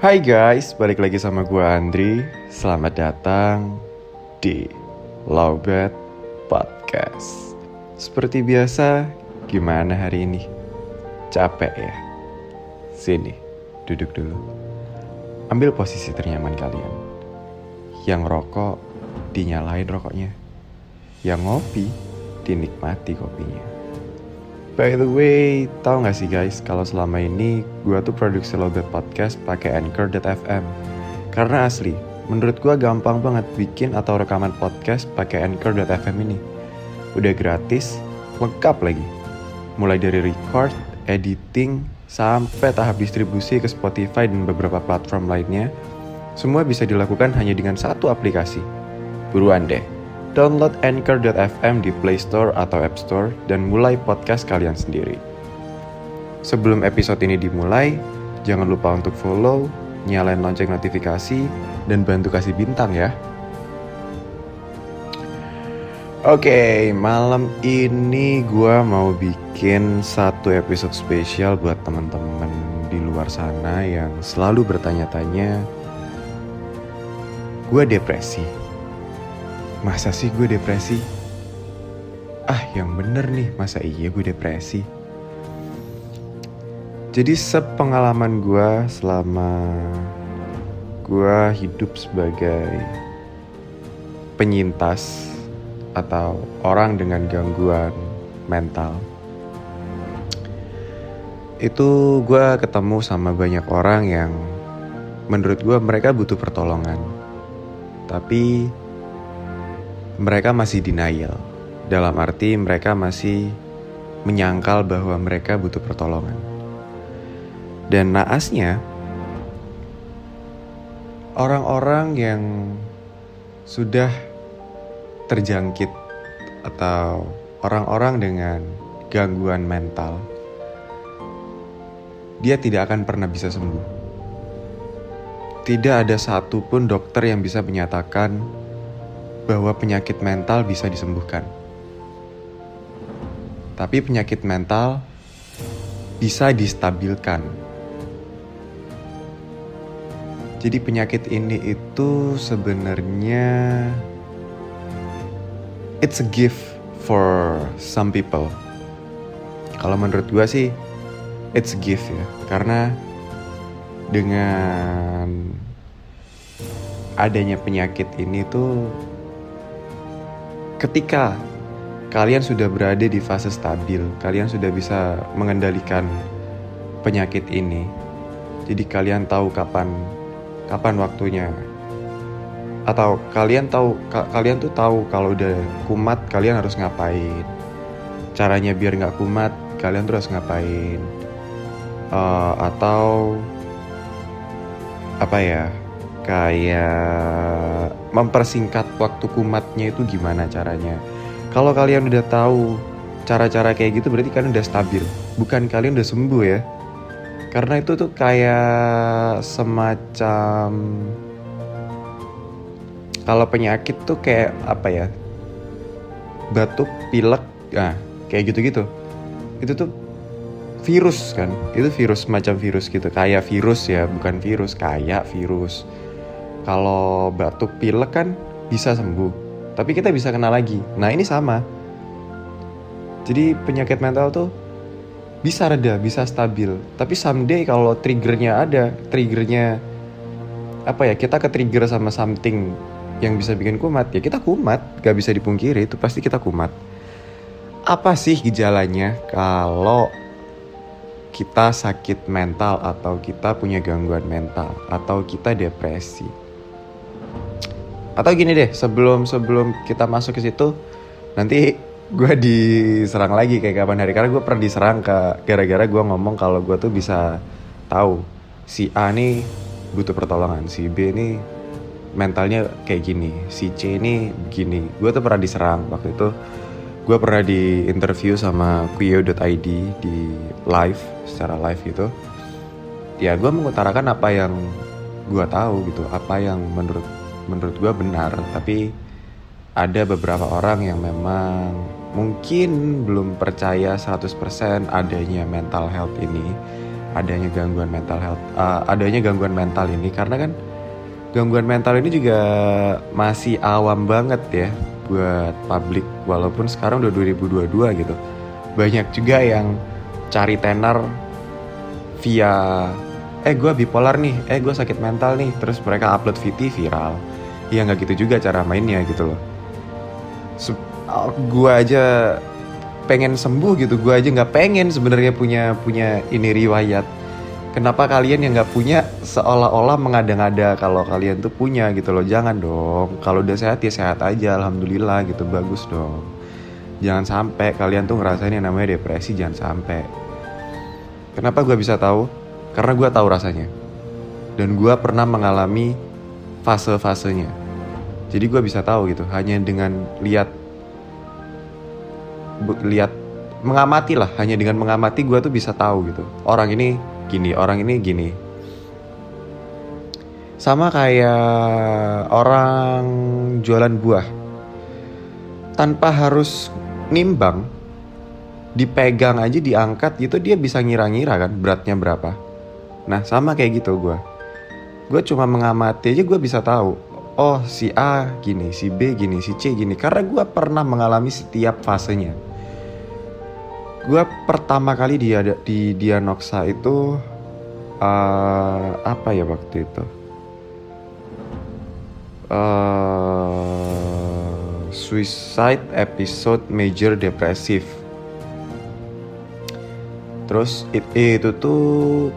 Hai guys, balik lagi sama gue Andri. Selamat datang di Lowbat Podcast. Seperti biasa, gimana hari ini? Capek ya? Sini, duduk dulu. Ambil posisi ternyaman kalian. Yang rokok, dinyalain rokoknya. Yang ngopi, dinikmati kopinya. By the way, tahu nggak sih guys, kalau selama ini gue tuh produksi Lowbat Podcast pakai Anchor.fm. Karena asli, menurut gue gampang banget bikin atau rekaman podcast pakai Anchor.fm ini. Udah gratis, lengkap lagi. Mulai dari record, editing, sampai tahap distribusi ke Spotify dan beberapa platform lainnya, semua bisa dilakukan hanya dengan satu aplikasi. Buruan deh, download Anchor.fm di Play Store atau App Store dan mulai podcast kalian sendiri. Sebelum episode ini dimulai, jangan lupa untuk follow, nyalain lonceng notifikasi, dan bantu kasih bintang ya. Oke, malam ini gue mau bikin satu episode spesial buat teman-teman di luar sana yang selalu bertanya-tanya, gue depresi. Masa sih gue depresi? Ah, yang bener nih, masa iya gue depresi? Jadi sepengalaman gue selama gue hidup sebagai penyintas atau orang dengan gangguan mental itu gue ketemu sama banyak orang yang menurut gue mereka butuh pertolongan tapi mereka masih denial dalam arti mereka masih menyangkal bahwa mereka butuh pertolongan dan naasnya orang-orang yang sudah terjangkit atau orang-orang dengan gangguan mental, dia tidak akan pernah bisa sembuh. Tidak ada satupun dokter yang bisa menyatakan bahwa penyakit mental bisa disembuhkan. Tapi penyakit mental bisa distabilkan. Jadi penyakit ini itu sebenarnya it's a gift for some people. Kalau menurut gue sih, it's a gift ya, karena dengan adanya penyakit ini tuh, ketika kalian sudah berada di fase stabil, kalian sudah bisa mengendalikan penyakit ini. Jadi kalian tahu kapan kapan waktunya. Atau kalian tahu ka, kalian tuh tahu kalau udah kumat kalian harus ngapain. Caranya biar nggak kumat kalian tuh harus ngapain. Uh, atau apa ya? Kayak mempersingkat waktu kumatnya itu gimana caranya? Kalau kalian udah tahu cara-cara kayak gitu berarti kalian udah stabil. Bukan kalian udah sembuh ya? Karena itu tuh kayak semacam kalau penyakit tuh kayak apa ya? Batuk pilek nah kayak gitu-gitu. Itu tuh virus kan? Itu virus macam virus gitu. Kayak virus ya bukan virus kayak virus kalau batuk pilek kan bisa sembuh tapi kita bisa kena lagi nah ini sama jadi penyakit mental tuh bisa reda, bisa stabil. Tapi someday kalau triggernya ada, triggernya apa ya, kita ke trigger sama something yang bisa bikin kumat, ya kita kumat, gak bisa dipungkiri, itu pasti kita kumat. Apa sih gejalanya kalau kita sakit mental atau kita punya gangguan mental atau kita depresi? Atau gini deh, sebelum sebelum kita masuk ke situ, nanti gue diserang lagi kayak kapan hari. Karena gue pernah diserang ke gara-gara gue ngomong kalau gue tuh bisa tahu si A nih butuh pertolongan si B nih mentalnya kayak gini si C ini begini. Gue tuh pernah diserang. Waktu itu gue pernah di interview sama Quio.id di live secara live gitu. Ya gue mengutarakan apa yang gue tahu gitu apa yang menurut menurut gue benar tapi ada beberapa orang yang memang mungkin belum percaya 100% adanya mental health ini adanya gangguan mental health uh, adanya gangguan mental ini karena kan gangguan mental ini juga masih awam banget ya buat publik walaupun sekarang udah 2022 gitu. Banyak juga yang cari tenar via eh gue bipolar nih eh gue sakit mental nih terus mereka upload VT viral ya nggak gitu juga cara mainnya gitu loh. Gue aja pengen sembuh gitu. Gue aja nggak pengen sebenarnya punya punya ini riwayat. Kenapa kalian yang nggak punya seolah-olah mengada-ngada kalau kalian tuh punya gitu loh? Jangan dong. Kalau udah sehat ya sehat aja. Alhamdulillah gitu. Bagus dong. Jangan sampai kalian tuh ngerasain yang namanya depresi. Jangan sampai. Kenapa gue bisa tahu? Karena gue tahu rasanya. Dan gue pernah mengalami fase-fasenya jadi gue bisa tahu gitu hanya dengan lihat lihat mengamati lah hanya dengan mengamati gue tuh bisa tahu gitu. Orang ini gini orang ini gini. Sama kayak orang jualan buah. Tanpa harus nimbang dipegang aja diangkat gitu dia bisa ngira-ngira kan beratnya berapa. Nah sama kayak gitu gue gue cuma mengamati aja gue bisa tahu oh si A gini si B gini si C gini. Karena gue pernah mengalami setiap fasenya. Gue pertama kali dia di Dianoksa itu uh, apa ya waktu itu? Uh, suicide episode major depressive. Terus it, itu tuh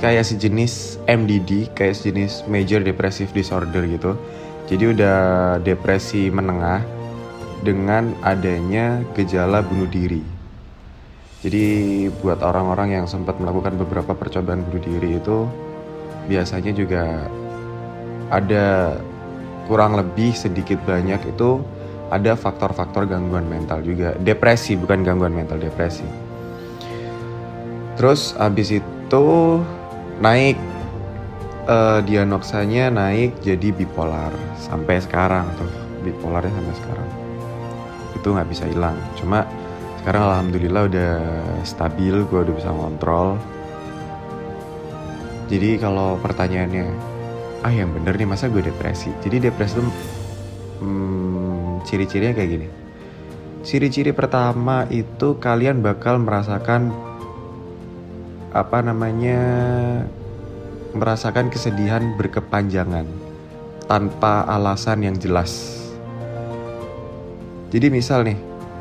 kayak sejenis MDD kayak sejenis major depressive disorder gitu jadi udah depresi menengah dengan adanya gejala bunuh diri jadi buat orang-orang yang sempat melakukan beberapa percobaan bunuh diri itu biasanya juga ada kurang lebih sedikit banyak itu ada faktor-faktor gangguan mental juga. Depresi bukan gangguan mental, depresi. Terus abis itu naik uh, diagnosanya naik jadi bipolar sampai sekarang tuh bipolarnya sampai sekarang. Itu nggak bisa hilang. Cuma sekarang alhamdulillah udah stabil gue udah bisa ngontrol. Jadi kalau pertanyaannya ah yang bener nih masa gue depresi? Jadi depresi tuh hmm, ciri-cirinya kayak gini. Ciri-ciri pertama itu kalian bakal merasakan apa namanya merasakan kesedihan berkepanjangan tanpa alasan yang jelas jadi misal nih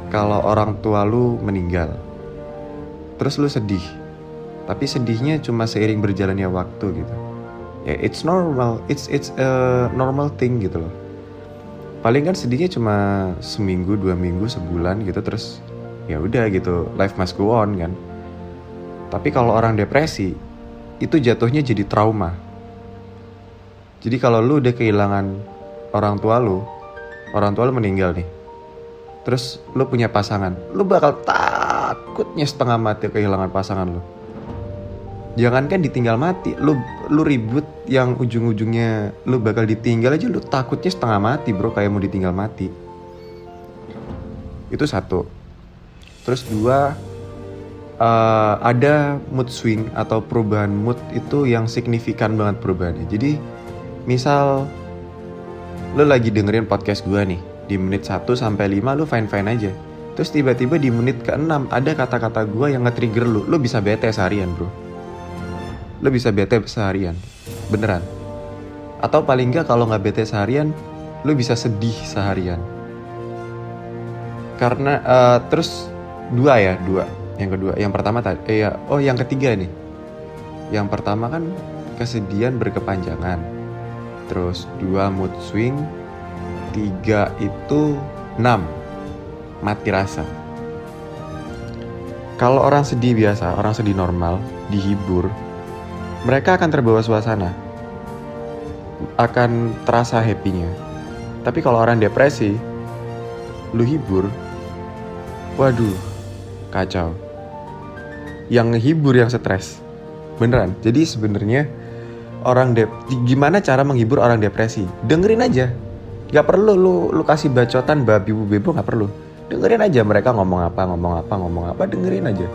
kalau orang tua lu meninggal. Terus lu sedih. Tapi sedihnya cuma seiring berjalannya waktu gitu. Ya it's normal, it's it's a normal thing gitu loh. Paling kan sedihnya cuma seminggu, dua minggu, sebulan gitu terus ya udah gitu, life must go on kan. Tapi kalau orang depresi itu jatuhnya jadi trauma. Jadi kalau lu udah kehilangan orang tua lu, orang tua lu meninggal nih terus lu punya pasangan lu bakal takutnya setengah mati kehilangan pasangan lu. Jangankan ditinggal mati lu lu ribut yang ujung-ujungnya lu bakal ditinggal aja lu takutnya setengah mati bro kayak mau ditinggal mati. Itu satu. Terus dua uh, ada mood swing atau perubahan mood itu yang signifikan banget perubahannya jadi misal lu lagi dengerin podcast gue nih di menit 1 sampai 5 lu fine-fine aja. Terus tiba-tiba di menit ke-6 ada kata-kata gue yang nge-trigger lu. Lu bisa bete seharian, Bro. Lu bisa bete seharian. Beneran. Atau paling nggak kalau nggak bete seharian, lu bisa sedih seharian. Karena uh, terus dua ya, dua. Yang kedua, yang pertama tadi eh ya, oh yang ketiga nih. Yang pertama kan kesedihan berkepanjangan. Terus dua mood swing, tiga itu enam mati rasa. Kalau orang sedih biasa orang sedih normal dihibur mereka akan terbawa suasana. Akan terasa happy-nya. Tapi kalau orang depresi lu hibur waduh kacau yang hibur yang stres beneran jadi sebenarnya orang dep gimana cara menghibur orang depresi dengerin aja Gak perlu lu lu kasih bacotan babi bu bebo gak perlu. Dengerin aja mereka ngomong apa, ngomong apa, ngomong apa, dengerin aja.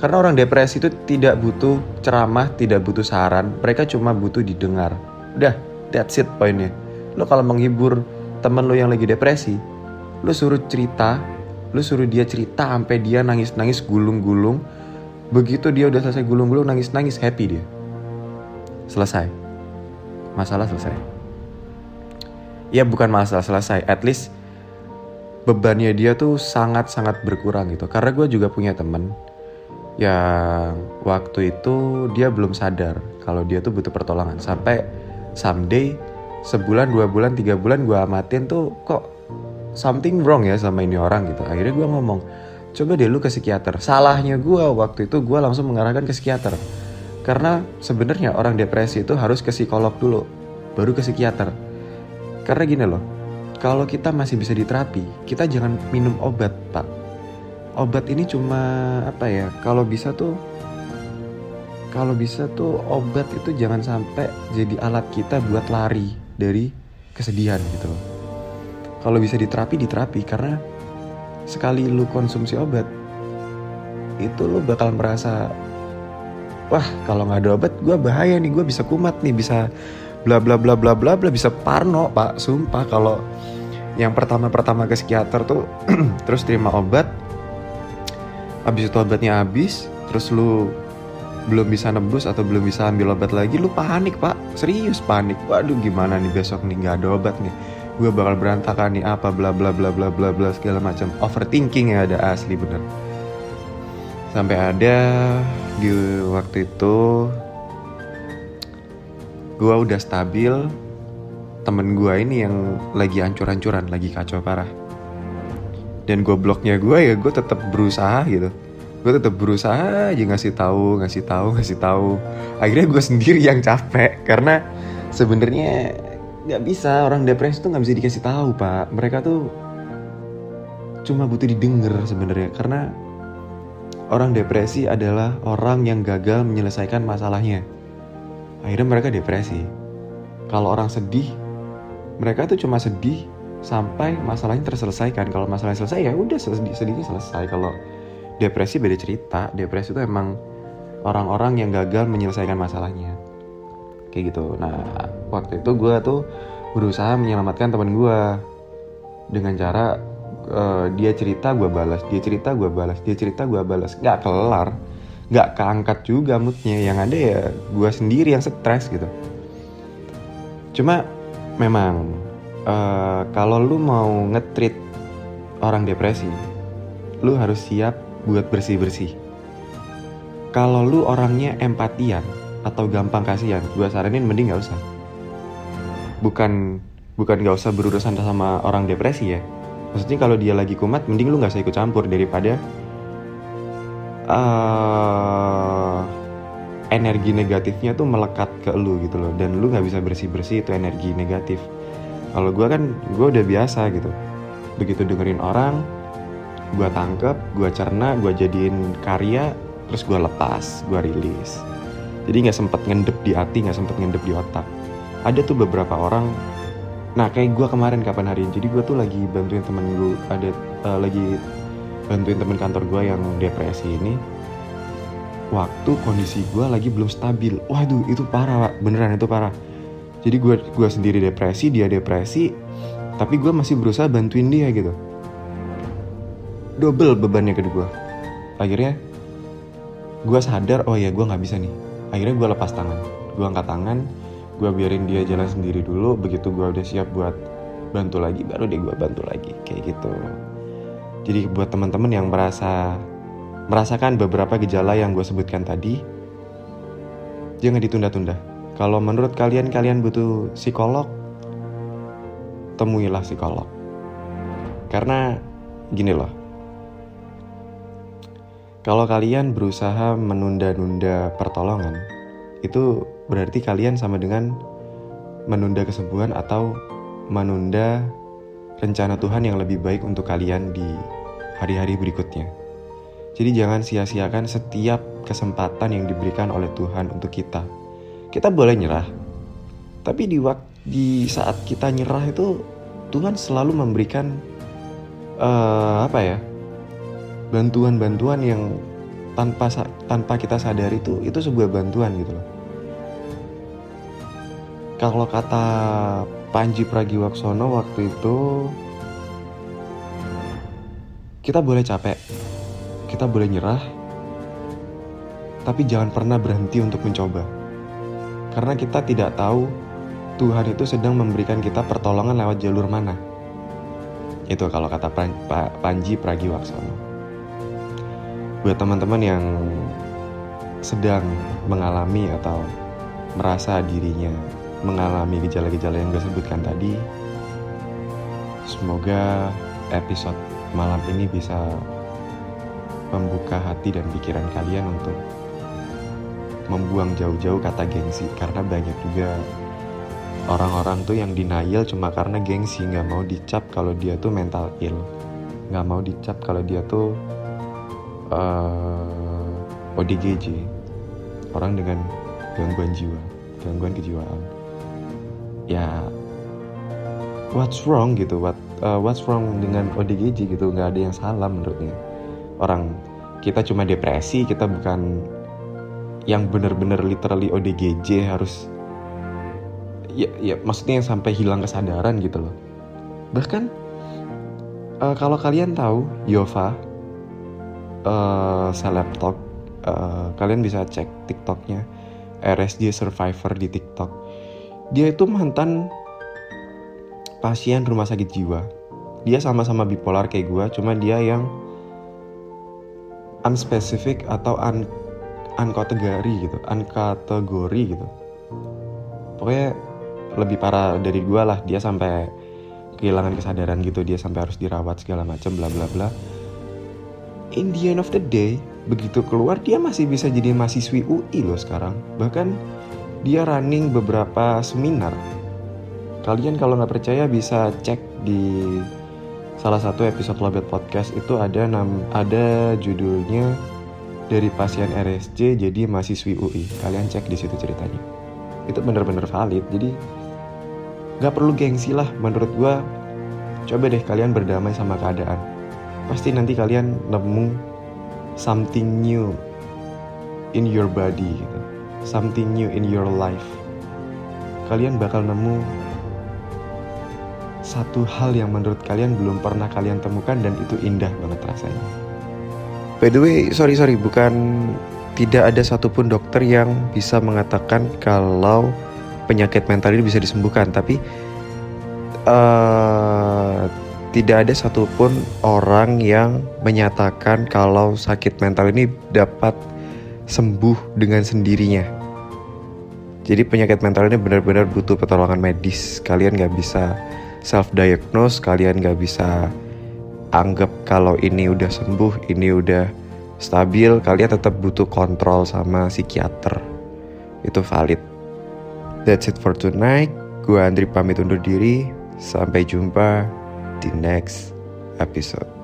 Karena orang depresi itu tidak butuh ceramah, tidak butuh saran, mereka cuma butuh didengar. Udah, that's it poinnya. Lo kalau menghibur temen lo yang lagi depresi, lo suruh cerita, lo suruh dia cerita sampai dia nangis-nangis gulung-gulung. Begitu dia udah selesai gulung-gulung nangis-nangis happy dia. Selesai. Masalah selesai. Ya bukan masalah selesai, at least bebannya dia tuh sangat-sangat berkurang gitu. Karena gue juga punya temen yang waktu itu dia belum sadar kalau dia tuh butuh pertolongan sampai someday sebulan dua bulan tiga bulan gue amatin tuh kok something wrong ya sama ini orang gitu akhirnya gue ngomong coba deh lu ke psikiater. Salahnya gue waktu itu gue langsung mengarahkan ke psikiater. Karena sebenarnya orang depresi itu harus ke psikolog dulu baru ke psikiater. Karena gini loh kalau kita masih bisa diterapi kita jangan minum obat pak. Obat ini cuma apa ya kalau bisa tuh kalau bisa tuh obat itu jangan sampai jadi alat kita buat lari dari kesedihan gitu kalau bisa diterapi diterapi karena sekali lu konsumsi obat itu lu bakal merasa wah kalau nggak ada obat gue bahaya nih gue bisa kumat nih bisa bla bla bla bla bla bla bisa parno pak. Sumpah kalau yang pertama pertama ke psikiater tuh terus terima obat abis itu obatnya habis terus lu belum bisa nebus atau belum bisa ambil obat lagi lu panik pak. Serius panik. Waduh gimana nih besok nih nggak ada obat nih gue bakal berantakan nih apa bla bla bla bla bla bla segala macam. Overthinking ya ada asli bener. Sampai ada di waktu itu gue udah stabil. Temen gue ini yang lagi ancur-ancuran lagi kacau parah. Dan gobloknya gue ya gue tetap berusaha gitu. Gue tetap berusaha aja ngasih tahu ngasih tahu ngasih tahu. Akhirnya gue sendiri yang capek karena sebenarnya nggak bisa orang depresi tuh nggak bisa dikasih tahu pak. Mereka tuh cuma butuh didengar sebenarnya karena orang depresi adalah orang yang gagal menyelesaikan masalahnya. Akhirnya mereka depresi. Kalau orang sedih mereka tuh cuma sedih sampai masalahnya terselesaikan. Kalau masalahnya selesai ya udah sedih sedihnya selesai. Kalau depresi beda cerita. Depresi itu emang orang-orang yang gagal menyelesaikan masalahnya kayak gitu. Nah waktu itu gue tuh berusaha menyelamatkan teman gue dengan cara uh, dia cerita gue balas dia cerita gue balas dia cerita gue balas. Nggak kelar nggak keangkat juga moodnya. Yang ada ya gue sendiri yang stres gitu. Cuma memang uh, kalau lu mau ngetrit orang depresi, lu harus siap buat bersih-bersih. Kalau lu orangnya empatian atau gampang kasihan, gue saranin mending gak usah. Bukan bukan gak usah berurusan sama orang depresi ya. Maksudnya kalau dia lagi kumat, mending lu gak usah ikut campur daripada uh, energi negatifnya tuh melekat ke lu gitu loh dan lu nggak bisa bersih bersih itu energi negatif kalau gue kan gue udah biasa gitu begitu dengerin orang gue tangkep gue cerna gue jadiin karya terus gue lepas gue rilis jadi nggak sempet ngendep di hati nggak sempet ngendep di otak. Ada tuh beberapa orang. Nah kayak gue kemarin kapan hari ini jadi gue tuh lagi bantuin temen gue ada uh, lagi bantuin temen kantor gue yang depresi ini. Waktu kondisi gue lagi belum stabil. Waduh itu parah pak. Beneran itu parah. Jadi gue gue sendiri depresi dia depresi tapi gue masih berusaha bantuin dia gitu. Double bebannya ke gue akhirnya gue sadar oh ya gue nggak bisa nih akhirnya gue lepas tangan gue angkat tangan gue biarin dia jalan sendiri dulu begitu gue udah siap buat bantu lagi baru deh gue bantu lagi kayak gitu jadi buat teman-teman yang merasa merasakan beberapa gejala yang gue sebutkan tadi jangan ditunda-tunda kalau menurut kalian kalian butuh psikolog, temuilah psikolog. Karena gini loh. Kalau kalian berusaha menunda-nunda pertolongan, itu berarti kalian sama dengan menunda kesembuhan atau menunda rencana Tuhan yang lebih baik untuk kalian di hari-hari berikutnya. Jadi jangan sia-siakan setiap kesempatan yang diberikan oleh Tuhan untuk kita kita boleh nyerah tapi di waktu di saat kita nyerah itu Tuhan selalu memberikan uh, apa ya bantuan-bantuan yang tanpa tanpa kita sadari itu itu sebuah bantuan gitu loh. Kalau kata Panji Pragiwaksono waktu itu kita boleh capek kita boleh nyerah tapi jangan pernah berhenti untuk mencoba. Karena kita tidak tahu Tuhan itu sedang memberikan kita pertolongan lewat jalur mana. Itu kalau kata Panji Pragiwaksono buat teman-teman yang sedang mengalami atau merasa dirinya mengalami gejala-gejala yang gue sebutkan tadi semoga episode malam ini bisa membuka hati dan pikiran kalian untuk membuang jauh-jauh kata gengsi karena banyak juga orang-orang tuh yang denial cuma karena gengsi nggak mau dicap kalau dia tuh mental ill nggak mau dicap kalau dia tuh uh, eh, ODGJ orang dengan gangguan jiwa gangguan kejiwaan. Ya what's wrong gitu? What uh, what's wrong dengan ODGJ gitu? Nggak ada yang salah menurutnya. Orang kita cuma depresi kita bukan yang benar-benar literally ODGJ harus ya ya maksudnya yang sampai hilang kesadaran gitu loh. Bahkan uh, kalau kalian tahu Yova uh, seleb talk uh, kalian bisa cek tiktoknya. RSJ Survivor di tiktok. Dia itu mantan pasien rumah sakit jiwa. Dia sama-sama bipolar kayak gue cuma dia yang unspecific atau un unkategori gitu unkategori gitu. Pokoknya lebih parah dari gue lah. Dia sampai kehilangan kesadaran gitu. Dia sampai harus dirawat segala macam bla bla bla in the end of the day begitu keluar dia masih bisa jadi mahasiswi UI loh sekarang. Bahkan dia running beberapa seminar. Kalian kalau nggak percaya bisa cek di salah satu episode Lobet Podcast. Itu ada nam ada judulnya dari pasien RSC jadi mahasiswi UI kalian cek di situ ceritanya. Itu bener-bener valid. Jadi nggak perlu gengsi lah menurut gua. Coba deh kalian berdamai sama keadaan pasti nanti kalian nemu something new in your body gitu something new in your life. Kalian bakal nemu satu hal yang menurut kalian belum pernah kalian temukan dan itu indah banget rasanya. By the way, sorry sorry, bukan tidak ada satupun dokter yang bisa mengatakan kalau penyakit mental ini bisa disembuhkan, tapi uh, tidak ada satupun orang yang menyatakan kalau sakit mental ini dapat sembuh dengan sendirinya. Jadi penyakit mental ini benar-benar butuh pertolongan medis. Kalian nggak bisa self-diagnose, kalian nggak bisa anggap kalau ini udah sembuh, ini udah stabil. Kalian tetap butuh kontrol sama psikiater. Itu valid. That's it for tonight. Gue Andri pamit undur diri. Sampai jumpa di next episode.